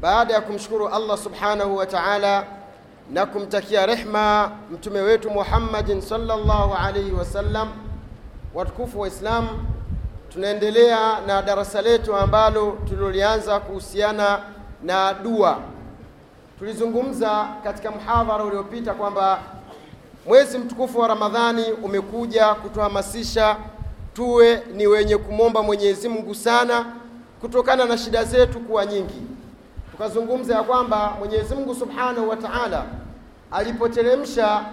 baada ya kumshukuru allah subhanahu wa taala na kumtakia rehma mtume wetu muhammadin salllahu alaihi wasallam watukufu wa islam tunaendelea na darasa letu ambalo tulilolianza kuhusiana na dua tulizungumza katika mhadhara uliopita kwamba mwezi mtukufu wa ramadhani umekuja kutuhamasisha tuwe ni wenye kumwomba Mwenyezi Mungu sana kutokana na shida zetu kuwa nyingi. Tukazungumza ya kwamba Mwenyezi Mungu Subhanahu wa Ta'ala alipoteremsha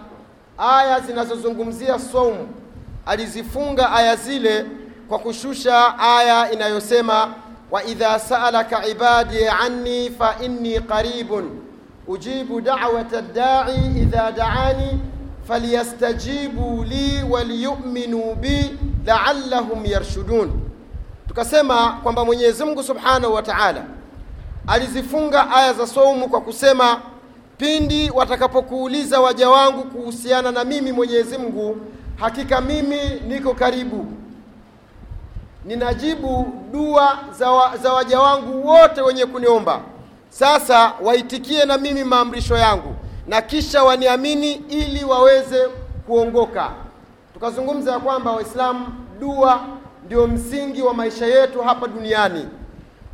aya zinazozungumzia saumu, alizifunga aya zile kwa kushusha aya inayosema wa idha sa'alaka ibadi anni fa inni qaribun ujibu da'wata ad-da'i idha da'ani falyastajibu li waliyuminu bi laallahum yarshudun. Tukasema kwamba Mwenyezi Mungu Subhanahu wa Ta'ala alizifunga aya za saumu kwa kusema, pindi watakapokuuliza waja wangu kuhusiana na mimi Mwenyezi Mungu, hakika mimi niko karibu, ninajibu dua za, wa, za waja wangu wote wenye kuniomba. Sasa waitikie na mimi maamrisho yangu na kisha waniamini ili waweze kuongoka. Tukazungumza ya kwamba Waislamu, dua ndio msingi wa maisha yetu hapa duniani.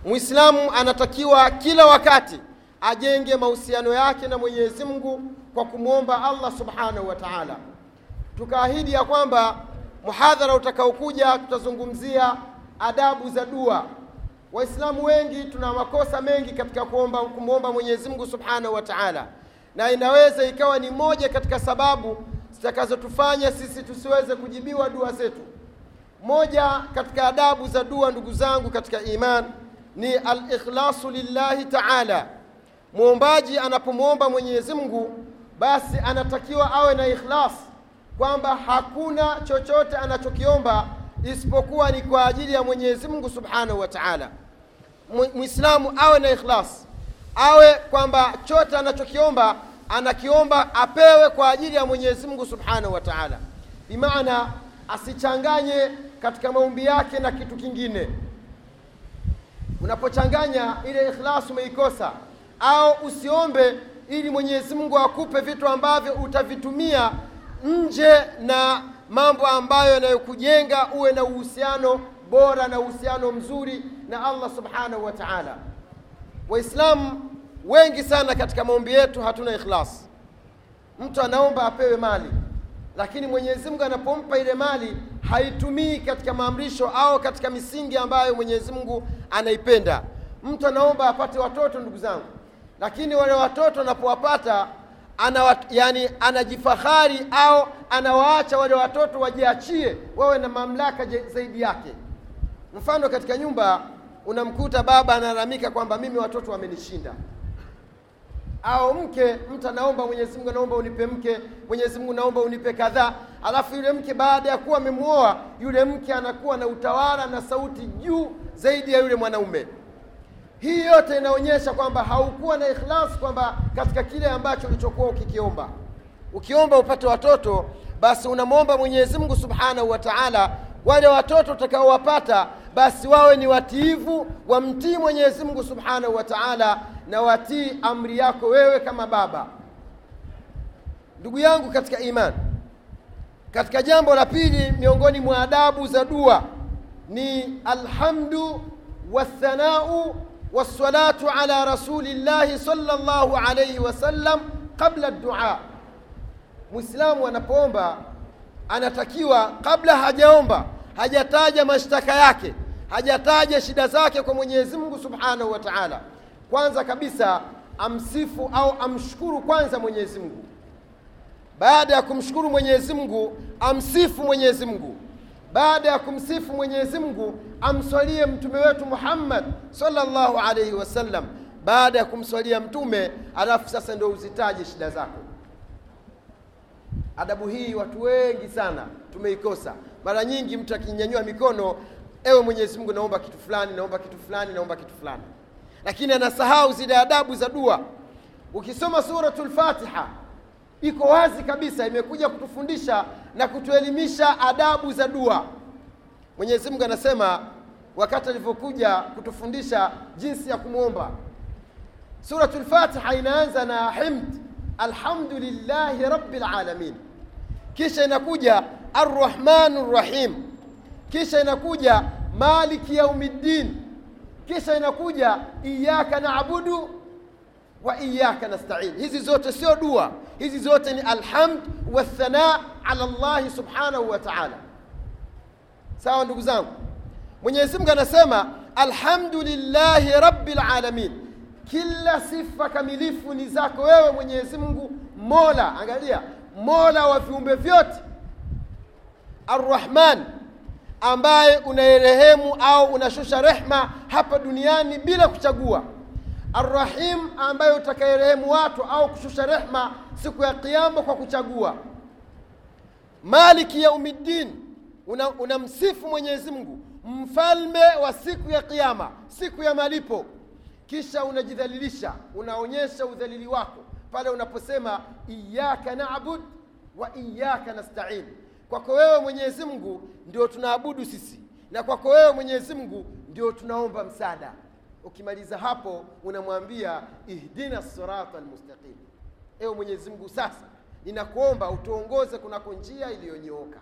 Muislamu anatakiwa kila wakati ajenge mahusiano yake na Mwenyezi Mungu kwa kumwomba Allah Subhanahu wa Ta'ala. Tukaahidi ya kwamba muhadhara utakaokuja tutazungumzia adabu za dua. Waislamu wengi tuna makosa mengi katika kuomba kumwomba Mwenyezi Mungu Subhanahu wa Ta'ala na inaweza ikawa ni moja katika sababu zitakazotufanya sisi tusiweze kujibiwa dua zetu. Moja katika adabu za dua, ndugu zangu katika iman, ni alikhlasu lillahi ta'ala. Mwombaji anapomwomba Mwenyezi Mungu, basi anatakiwa awe na ikhlas, kwamba hakuna chochote anachokiomba isipokuwa ni kwa ajili ya Mwenyezi Mungu Subhanahu wa Ta'ala. Muislamu awe na ikhlas awe kwamba chote anachokiomba anakiomba apewe kwa ajili ya Mwenyezi Mungu Subhanahu wa Ta'ala, bimaana asichanganye katika maombi yake na kitu kingine. Unapochanganya ile ikhlas umeikosa, au usiombe ili Mwenyezi Mungu akupe vitu ambavyo utavitumia nje na mambo ambayo yanayokujenga uwe na uhusiano bora na uhusiano mzuri na Allah Subhanahu wa Ta'ala. Waislamu wengi sana katika maombi yetu hatuna ikhlas. Mtu anaomba apewe mali, lakini Mwenyezi Mungu anapompa ile mali haitumii katika maamrisho au katika misingi ambayo Mwenyezi Mungu anaipenda. Mtu anaomba apate watoto, ndugu zangu, lakini wale watoto anapowapata ana, yani anajifahari au anawaacha wale watoto wajiachie wawe na mamlaka zaidi yake. Mfano, katika nyumba unamkuta baba analalamika kwamba mimi watoto wamenishinda, au mke, mtu anaomba Mwenyezi Mungu, naomba unipe mke, Mwenyezi Mungu naomba unipe kadhaa, alafu yule mke baada ya kuwa amemwoa yule mke anakuwa na utawala na sauti juu zaidi ya yule mwanaume. Hii yote inaonyesha kwamba haukuwa na ikhlasi, kwamba katika kile ambacho ulichokuwa ukikiomba. Ukiomba upate watoto, basi unamwomba Mwenyezi Mungu Subhanahu wa Ta'ala wale watoto utakaowapata basi wawe ni watiivu, wamtii Mwenyezi Mungu Subhanahu wa Ta'ala na watii amri yako wewe kama baba. Ndugu yangu katika imani, katika jambo la pili miongoni mwa adabu za dua ni alhamdu wathanau wassalatu ala rasulillahi sallallahu alayhi wasallam qabla dua. Muislamu anapoomba anatakiwa kabla hajaomba hajataja mashtaka yake hajataja shida zake kwa Mwenyezi Mungu Subhanahu wa Ta'ala, kwanza kabisa amsifu au amshukuru kwanza Mwenyezi Mungu. Baada ya kumshukuru Mwenyezi Mungu, amsifu Mwenyezi Mungu. baada ya kumsifu mwenyezi mungu amswalie mtume wetu muhammad sallallahu alaihi wasallam baada ya kumswalia mtume alafu sasa ndio uzitaje shida zako adabu hii watu wengi sana tumeikosa mara nyingi mtu akinyanyua mikono ewe mwenyezi mungu naomba kitu fulani naomba kitu fulani naomba kitu fulani. Lakini anasahau zile adabu za dua. Ukisoma suratu Fatiha iko wazi kabisa imekuja kutufundisha na kutuelimisha adabu za dua. Mwenyezi mungu anasema wakati alivyokuja kutufundisha jinsi ya kumwomba Suratul Fatiha inaanza na hamd, alhamdulillahi rabbil alamin, kisha inakuja arrahmanu rrahim kisha inakuja maliki yaumiddin. Kisha inakuja iyaka nabudu wa iyaka nastain. Hizi zote sio dua. Hizi zote ni alhamd wathana ala llahi subhanahu wa taala. Sawa ndugu zangu? Mwenyezi mungu anasema alhamdulillahi rabi lalamin kila sifa kamilifu ni zako wewe mwenyezi mungu mola. Angalia mola wa viumbe vyote. Arrahman ambaye unayerehemu au unashusha rehma hapa duniani bila kuchagua. Arrahim ambaye utakayerehemu watu au kushusha rehma siku ya kiama kwa kuchagua. Maliki yaumiddin unamsifu una mwenyezi mungu. Mfalme wa siku ya kiama siku ya malipo. Kisha unajidhalilisha unaonyesha udhalili wako. Pale unaposema iyaka nabud wa iyaka nastain kwako wewe mwenyezi mungu ndio tunaabudu sisi na kwako wewe mwenyezi mungu ndio tunaomba msaada. Ukimaliza hapo unamwambia ihdina sirata almustaqim. Ewe mwenyezi mungu sasa ninakuomba utuongoze kunako njia iliyonyooka.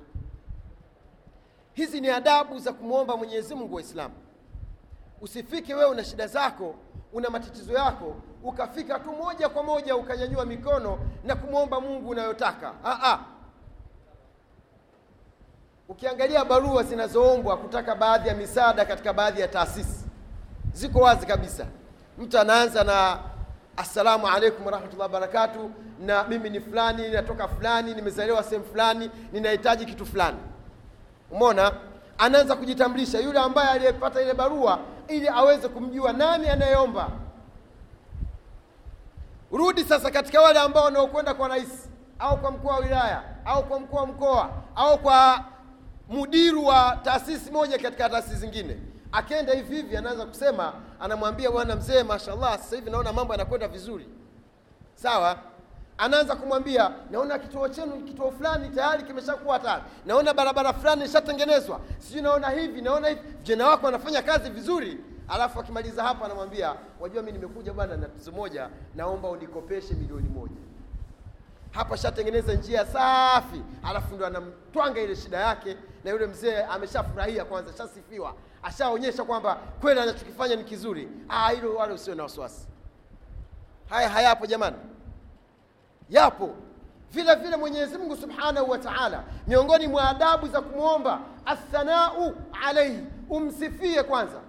Hizi ni adabu za kumwomba mwenyezi mungu waislamu usifike wewe una shida zako una matatizo yako ukafika tu moja kwa moja ukanyanyua mikono na kumwomba mungu unayotaka. Aa. Ukiangalia barua zinazoombwa kutaka baadhi ya misaada katika baadhi ya taasisi ziko wazi kabisa. Mtu anaanza na assalamu alaikum warahmatullahi wabarakatuh, na mimi ni fulani natoka fulani nimezaliwa sehemu fulani ninahitaji kitu fulani. Umeona? Anaanza kujitambulisha yule ambaye aliyepata ile barua ili aweze kumjua nani anayeomba. Rudi sasa katika wale ambao wanaokwenda kwa rais au kwa mkuu wa wilaya au kwa mkuu wa mkoa au kwa mudiru wa taasisi moja katika taasisi zingine. Akenda hivi hivi anaanza kusema anamwambia bwana mzee mashallah sasa hivi naona mambo yanakwenda vizuri. Sawa? Anaanza kumwambia naona kituo chenu kituo fulani tayari kimeshakuwa tayari. Naona barabara fulani ishatengenezwa. Sijui naona hivi naona hivi. Vijana wako wanafanya kazi vizuri. Alafu akimaliza hapo anamwambia wajua mi nimekuja bwana na tatizo moja naomba unikopeshe milioni moja. Hapa shatengeneza njia safi. Alafu ndo anamtwanga ile shida yake na yule mzee ameshafurahia kwanza shasifiwa ashaonyesha kwamba kweli anachokifanya ni kizuri. Hilo wale usio na wasiwasi. Haya hayapo jamani. Yapo. Vile vile mwenyezi mungu subhanahu wa taala miongoni mwa adabu za kumwomba athanau alaihi umsifie kwanza.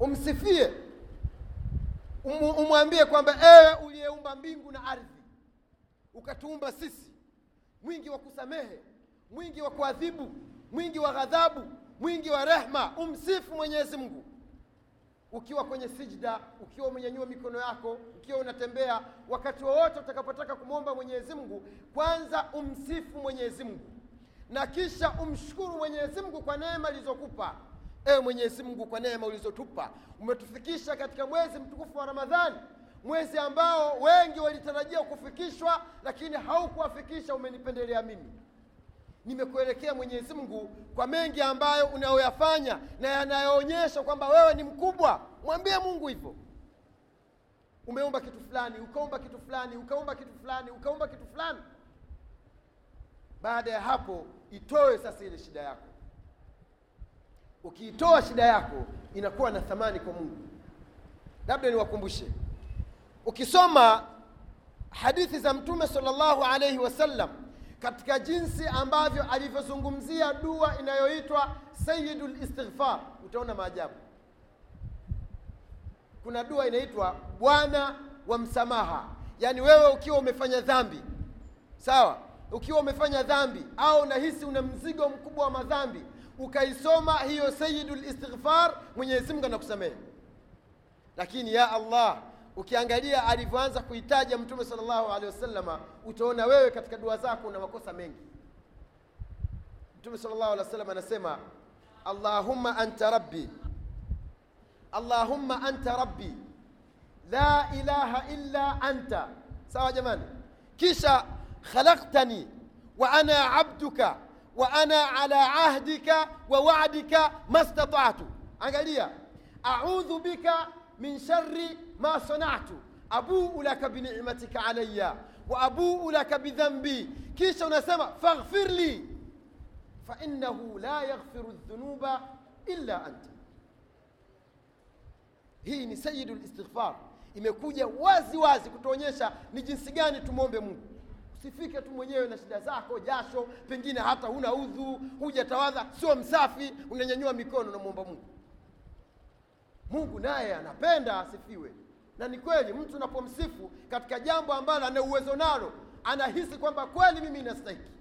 Umsifie. Um, umwambie kwamba ewe uliyeumba mbingu na ardhi ukatuumba sisi mwingi wa kusamehe mwingi wa kuadhibu mwingi wa ghadhabu mwingi wa rehma. Umsifu mwenyezi mungu. Ukiwa kwenye sijda ukiwa umenyanyua mikono yako ukiwa unatembea wakati wowote utakapotaka kumwomba mwenyezi mungu kwanza umsifu mwenyezi mungu. Na kisha umshukuru mwenyezi mungu kwa neema alizokupa. ewe mwenyezi mungu kwa neema ulizotupa. Umetufikisha katika mwezi mtukufu wa ramadhani mwezi ambao wengi walitarajia kufikishwa lakini haukuwafikisha umenipendelea mimi. Nimekuelekea mwenyezi mungu kwa mengi ambayo unayoyafanya na yanayoonyesha kwamba wewe ni mkubwa. Mwambie mungu hivyo. Umeumba kitu fulani ukaumba kitu fulani ukaumba kitu fulani ukaumba kitu fulani. Baada ya hapo itoe sasa ile shida yako. Ukiitoa shida yako inakuwa na thamani kwa mungu. Labda niwakumbushe ukisoma hadithi za mtume salllahu alaihi wasallam katika jinsi ambavyo alivyozungumzia dua inayoitwa sayidu listighfar utaona maajabu. Kuna dua inaitwa bwana wa msamaha. Yaani wewe ukiwa umefanya dhambi sawa? Ukiwa umefanya dhambi au unahisi una mzigo mkubwa wa madhambi ukaisoma hiyo sayidu listighfar mwenyezi mungu anakusamehe. Lakini ya allah ukiangalia alivyoanza kuitaja mtume salllahu alehi wasallama utaona wewe katika dua zako una makosa mengi. Mtume salllahu alehi wasallam anasema allahumma anta rabbi allahumma anta rabbi la ilaha illa anta. Sawa jamani? Kisha khalaqtani wa ana abduka wa ana ala ahdika wa wa'dika mastata'tu. Angalia a'udhu bika min sharri ma sana'tu. Abuu laka bini'matika alayya wa abuu laka bidhambi, kisha unasema faghfir li fa innahu la yaghfiru dhunuba illa anta. Hii ni sayidu listighfar imekuja wazi wazi kutuonyesha ni jinsi gani tumwombe mungu. Usifike tu mwenyewe na shida zako jasho pengine hata huna udhu hujatawadha sio msafi unanyanyua mikono unamwomba mungu mungu naye anapenda asifiwe. Na ni kweli mtu unapomsifu katika jambo ambalo ana uwezo nalo anahisi kwamba kweli mimi nastahiki.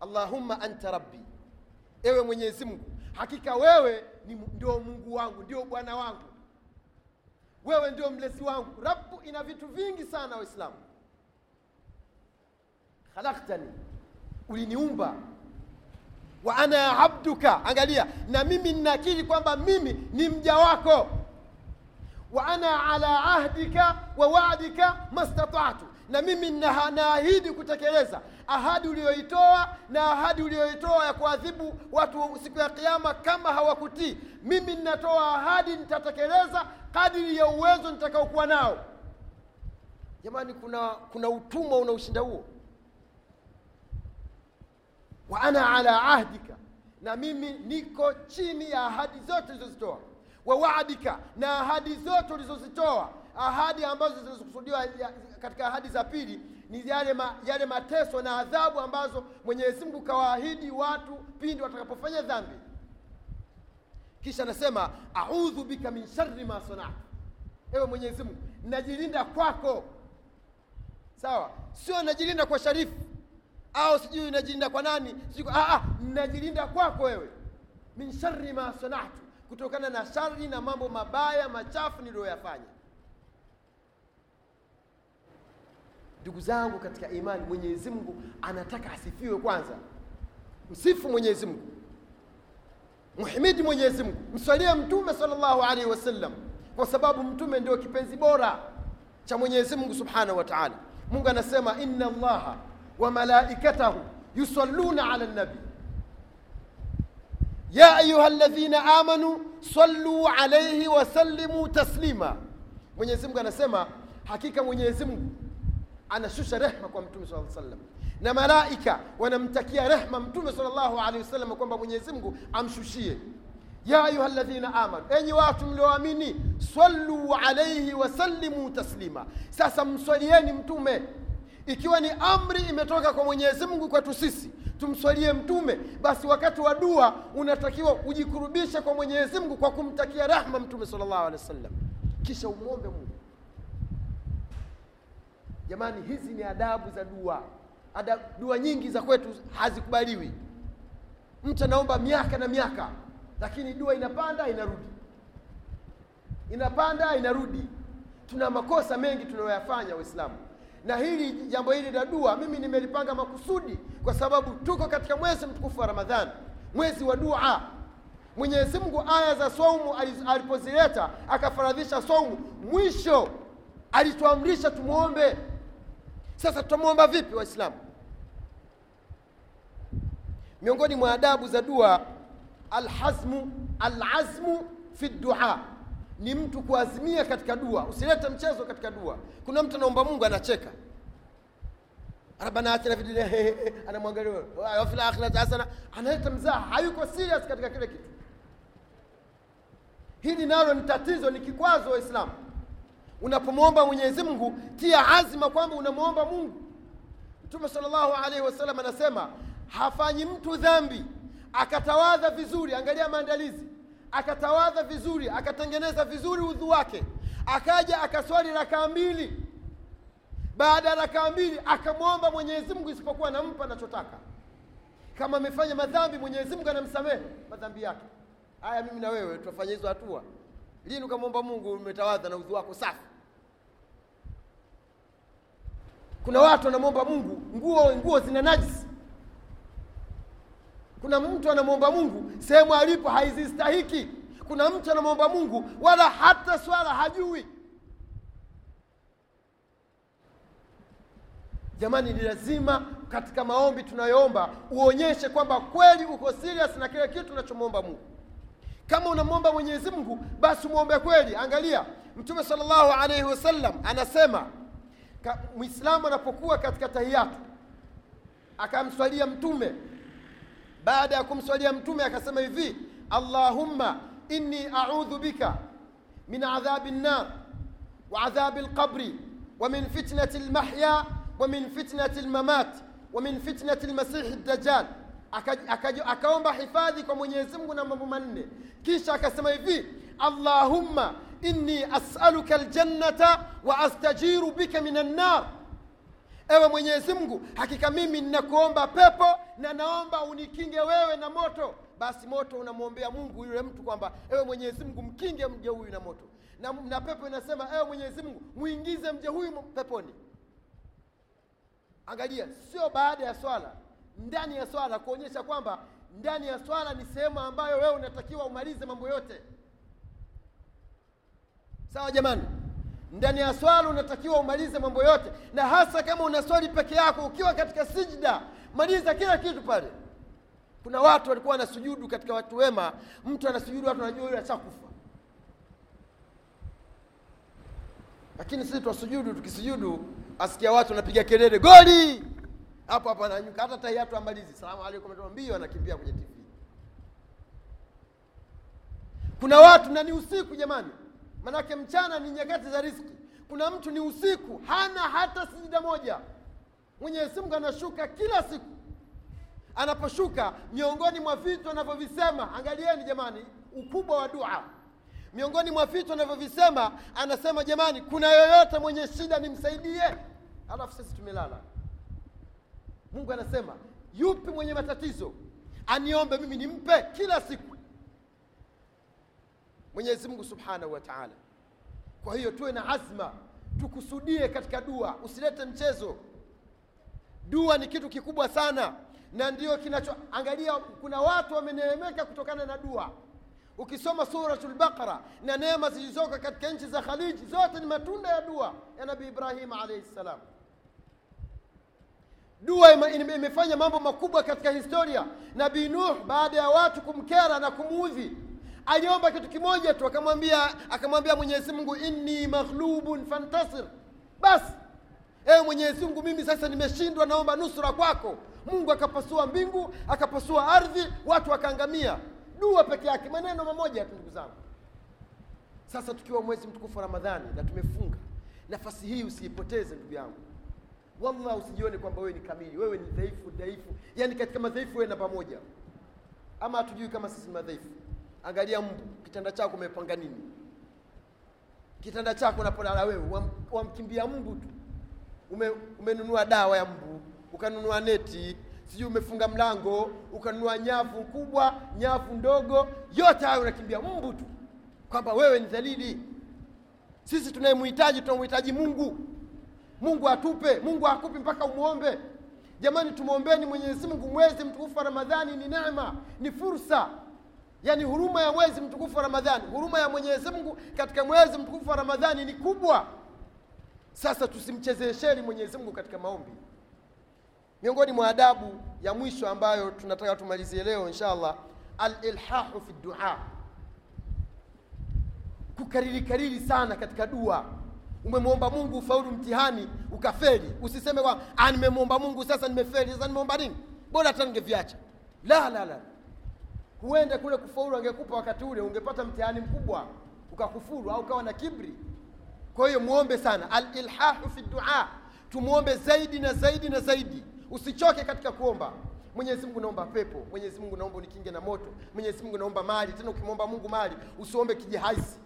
Allahumma anta rabbi ewe mwenyezi mungu. Hakika wewe ni ndio mungu wangu ndio bwana wangu. Wewe ndio mlezi wangu. Rabbu ina vitu vingi sana waislamu. Khalaqtani, uliniumba wa ana abduka. Angalia na mimi ninakiri kwamba mimi ni mja wako. Wa ana ala ahdika wa wadika mastatatu. Na mimi na- naahidi kutekeleza ahadi uliyoitoa na ahadi uliyoitoa ya kuadhibu watu siku ya kiama kama hawakutii. Mimi ninatoa ahadi nitatekeleza kadiri ya uwezo nitakaokuwa nao. Jamani kuna kuna utumwa unaushinda huo wa ana ala ahdika. Na mimi niko chini ya ahadi zote ulizozitoa. Wa waadika na ahadi zote ulizozitoa. Ahadi ambazo zilizokusudiwa katika ahadi za pili ni yale, ma, yale mateso na adhabu ambazo mwenyezi mungu kawaahidi watu pindi watakapofanya dhambi. Kisha anasema audhu bika min shari ma sanat, ewe mwenyezi mungu najilinda kwako. Sawa? Sio najilinda kwa sharifu au sijui najilinda kwa nani? Sijui ah, ah, najilinda kwako wewe. Min sharri ma sanatu kutokana na shari na mambo mabaya machafu niliyoyafanya. Ndugu zangu katika imani mwenyezi mungu anataka asifiwe kwanza. Msifu mwenyezi mungu. Muhimidi mwenyezi mungu. Mswalie mtume salllahu alaihi wasallam. Kwa sababu mtume ndio kipenzi bora cha mwenyezi mungu subhanahu wa taala. Mungu anasema inna allaha wa malaikatahu yusalluna ala nabi. Ya ayuha alladhina amanu sallu alaihi wasallimu taslima. Mwenyezi mungu anasema hakika mwenyezi mungu anashusha rehma kwa mtume saa wasallam na malaika wanamtakia rehma mtume salllahu alehi wasallam kwamba mwenyezi mungu amshushie. Ya ayuha ladhina amanu enyi watu mlioamini sallu alaihi wasallimu taslima. Sasa mswalieni mtume ikiwa ni amri imetoka kwa mwenyezi mungu kwetu sisi tumswalie mtume basi wakati wa dua unatakiwa ujikurubishe kwa mwenyezi mungu kwa kumtakia rahma mtume sallallahu alehi wasallam. Kisha umwombe mungu. Jamani hizi ni adabu za dua. Adabu, dua nyingi za kwetu hazikubaliwi. Mtu anaomba miaka na miaka lakini dua inapanda inarudi. Inapanda inarudi. Tuna makosa mengi tunayoyafanya waislamu na hili jambo hili la dua mimi nimelipanga makusudi kwa sababu tuko katika mwezi mtukufu wa ramadhani mwezi wa dua. Mwenyezi mungu aya za saumu alipozileta akafaradhisha saumu mwisho alituamrisha tumwombe sasa tutamwomba vipi waislamu? Miongoni mwa adabu za dua alhazmu alazmu fi dua ni mtu kuazimia katika dua. Usilete mchezo katika dua. Kuna mtu anaomba mungu anacheka. Rabbana atina dunya anamwangalia wa fil akhirati hasana. Analeta mzaha. Hayuko serious katika kile kitu. Hili nalo ni tatizo ni kikwazo waislamu unapomwomba mwenyezi mungu tia azima kwamba unamwomba mungu. Mtume sallallahu alaihi wasallam anasema hafanyi mtu dhambi akatawadha vizuri. Angalia maandalizi akatawadha vizuri akatengeneza vizuri udhu wake. Akaja akaswali rakaa mbili. Baada ya rakaa mbili akamwomba mwenyezi mungu isipokuwa anampa anachotaka. Kama amefanya madhambi mwenyezi mungu anamsamehe madhambi yake. Haya mimi na wewe tutafanya hizo hatua. Lini ukamwomba mungu umetawadha na udhu wako safi? Kuna watu wanamwomba mungu nguo nguo zina najisi kuna mtu anamwomba mungu sehemu alipo haizistahiki. Kuna mtu anamwomba mungu wala hata swala hajui. Jamani ni lazima katika maombi tunayoomba uonyeshe kwamba kweli uko serious na kile kitu unachomwomba mungu. Kama unamwomba mwenyezi mungu basi umwombe kweli. Angalia mtume salllahu alaihi wasallam anasema mwislamu anapokuwa katika tahiyatu akamswalia mtume baada ya kumswalia mtume akasema hivi allahumma inni audhu bika min adhabi lnar wa adhabi lqabri wa min fitnati lmahya wa min fitnati lmamat wa min fitnati lmasihi dajjal Aka- aka- akaomba hifadhi kwa mwenyezi mungu na mambo manne. Kisha akasema hivi allahumma inni asaluka ljannata wa astajiru bika min annar ewe mwenyezi mungu hakika mimi ninakuomba pepo na naomba unikinge wewe na moto. Basi moto unamwombea mungu yule mtu kwamba ewe mwenyezi mungu mkinge mje huyu na moto. Na, na pepo inasema ewe mwenyezi mungu mwingize mje huyu peponi. Angalia sio baada ya swala ndani ya swala kuonyesha kwamba ndani ya swala ni sehemu ambayo wewe unatakiwa umalize mambo yote. Sawa jamani ndani ya swala unatakiwa umalize mambo yote na hasa kama unaswali peke yako ukiwa katika sijda maliza kila kitu pale. Kuna watu walikuwa wanasujudu katika watu wema mtu anasujudu watu wanajua yule ashakufa. Lakini sisi twasujudu tukisujudu asikia watu wanapiga kelele goli! Hapo hapo ananyuka. Hata tahiyatu amalizi. Salamu anatoa mbio anakimbia kwenye tv kuna watu na ni usiku jamani manake mchana ni nyakati za riski kuna mtu ni usiku hana hata sijida moja. Mwenyezi mungu anashuka kila siku. Anaposhuka miongoni mwa vitu anavyovisema angalieni jamani ukubwa wa dua. Miongoni mwa vitu anavyovisema anasema jamani kuna yoyote mwenye shida nimsaidie? Alafu sisi tumelala. Mungu anasema yupi mwenye matatizo? Aniombe mimi nimpe kila siku mwenyezi mungu subhanahu wa taala. Kwa hiyo tuwe na azma tukusudie katika dua usilete mchezo. Dua ni kitu kikubwa sana na ndio kinachoangalia kuna watu wameneemeka kutokana na dua. Ukisoma suratul baqara na neema zilizoko katika nchi za khaliji zote ni matunda ya dua ya nabii ibrahim alayhi salam. dua ime- ime- imefanya mambo makubwa katika historia. Nabii nuh baada ya watu kumkera na kumuudhi aliomba kitu kimoja tu akamwambia akamwambia mwenyezi mungu inni maghlubun fantasir. Basi ewe mwenyezi mungu mimi sasa nimeshindwa naomba nusura kwako. Mungu akapasua mbingu akapasua ardhi watu wakaangamia. Dua peke yake maneno mamoja tu ndugu zangu. Sasa tukiwa mwezi mtukufu wa ramadhani na tumefunga nafasi hii usiipoteze ndugu yangu. Wallah usijione kwamba wewe ni kamili. Wewe ni dhaifu dhaifu. Yaani katika madhaifu wewe na pamoja. Ama hatujui kama sisi ni madhaifu angalia mbu kitanda chako umepanga nini? Kitanda chako unapolala wewe wam- wamkimbia mbu tu. Ume, umenunua dawa ya mbu ukanunua neti sijui umefunga mlango ukanunua nyavu kubwa nyavu ndogo yote hayo unakimbia mbu tu. Kwamba wewe ni dhalili. Sisi tunayemhitaji tunamhitaji mungu. Mungu atupe mungu akupi mpaka umwombe. Jamani tumwombeni mwenyezi mungu mwezi mtukufu wa ramadhani ni neema ni fursa yaani huruma ya mwezi mtukufu wa ramadhani huruma ya mwenyezi mungu katika mwezi mtukufu wa ramadhani ni kubwa. Sasa tusimchezee sheri mwenyezi mungu katika maombi. Miongoni mwa adabu ya mwisho ambayo tunataka tumalizie leo insha allah alilhahu fi dua. Kukariri kariri sana katika dua. Umemwomba mungu ufaulu mtihani ukafeli. Usiseme kwa ah, nimemwomba mungu sasa nimefeli sasa nimeomba nini? Bora hata ningeviacha. La la la huenda kule kufaulu angekupa wakati ule ungepata mtihani mkubwa ukakufuru au ukawa na kibri. Kwa hiyo muombe sana. Alilhahu fi dua. Tumwombe zaidi na zaidi na zaidi. Usichoke katika kuomba. Mwenyezi mungu naomba pepo. Mwenyezi mungu naomba unikinge na moto. Mwenyezi mungu naomba mali. Tena ukimwomba mungu mali usiombe kijihaisi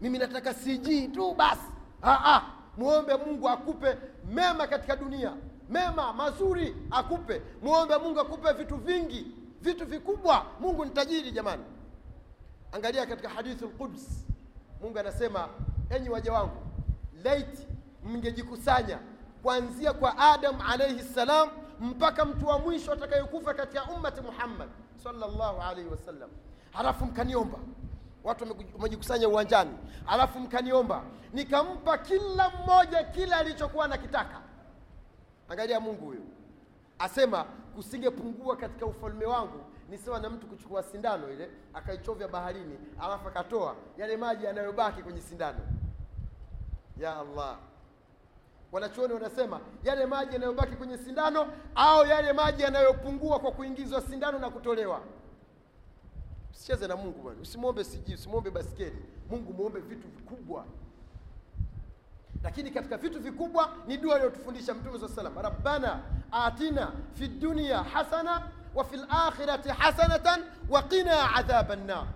mimi nataka cg tu basi ah, ah. muombe mungu akupe mema katika dunia. Mema mazuri akupe. Muombe mungu akupe vitu vingi vitu vikubwa. Mungu ni tajiri jamani. Angalia katika hadithul Quds, mungu anasema enyi waja wangu laiti mngejikusanya kuanzia kwa adam alayhi salam mpaka mtu wa mwisho atakayekufa katika ummati muhammad sallallahu alayhi wasallam halafu mkaniomba. Watu wamejikusanya uwanjani. Alafu mkaniomba nikampa kila mmoja kile alichokuwa anakitaka. angalia mungu huyo asema kusingepungua katika ufalme wangu ni sawa na mtu kuchukua sindano ile akaichovya baharini alafu akatoa yale maji yanayobaki kwenye sindano. Ya allah. Wanachuoni wanasema yale maji yanayobaki kwenye sindano au yale maji yanayopungua kwa kuingizwa sindano na kutolewa. Usicheze na mungu bwana. Usimwombe siji usimwombe baskeli mungu mwombe vitu vikubwa lakini katika vitu vikubwa ni dua aliyotufundisha mtume saa salam rabbana atina fi dunya hasana wa fi lakhirati hasanatan wa qina adhaba nnar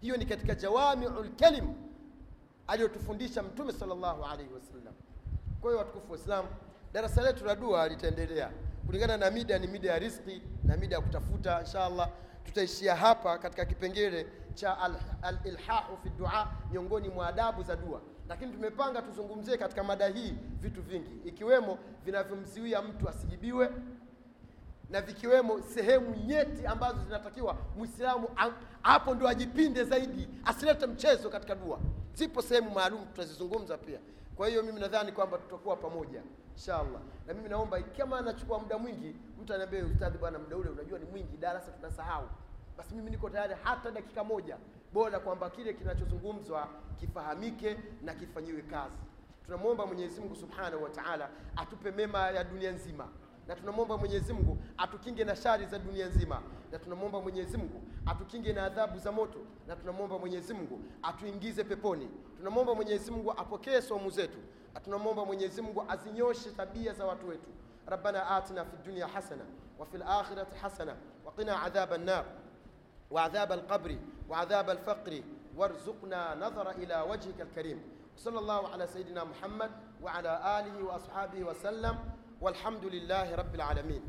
hiyo ni katika jawamiu lkalim aliyotufundisha mtume sallallahu llahu alaihi wasallam kwa hiyo watukufu waislam darasa letu la dua litaendelea. Kulingana na mida ni mida ya riski na mida ya kutafuta insha allah tutaishia hapa katika kipengele cha alilhahu al fi dua miongoni mwa adabu za dua lakini tumepanga tuzungumzie katika mada hii vitu vingi. Ikiwemo vinavyomziwia mtu asijibiwe na vikiwemo sehemu nyeti ambazo zinatakiwa mwislamu hapo ndio ajipinde zaidi asilete mchezo katika dua. Zipo sehemu maalum tutazizungumza pia. Kwa hiyo mimi nadhani kwamba tutakuwa pamoja inshallah. Na mimi naomba kama anachukua muda mwingi mtu anaambia ustadhi bwana muda ule unajua ni mwingi darasa tunasahau. Basi mimi niko tayari hata dakika moja bora kwamba kile kinachozungumzwa kifahamike na kifanyiwe kazi. Tunamwomba Mwenyezi Mungu Subhanahu wa Ta'ala atupe mema ya dunia nzima na tunamwomba Mwenyezi Mungu atukinge na shari za dunia nzima, na tunamwomba Mwenyezi Mungu atukinge na adhabu za moto, na tunamwomba Mwenyezi Mungu atuingize peponi. Tunamwomba Mwenyezi Mungu apokee somu zetu, na tunamwomba Mwenyezi Mungu azinyoshe tabia za watu wetu. Rabbana atina fi dunya hasana wa fil akhirati hasana wa qina adhaban nar wa adhab al وعذاب الفقر وارزقنا نظر إلى وجهك الكريم. صلى الله على سيدنا محمد وعلى آله وأصحابه وسلم. والحمد لله رب العالمين.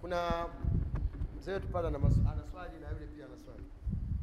kuna mzee wetu pale ana swali na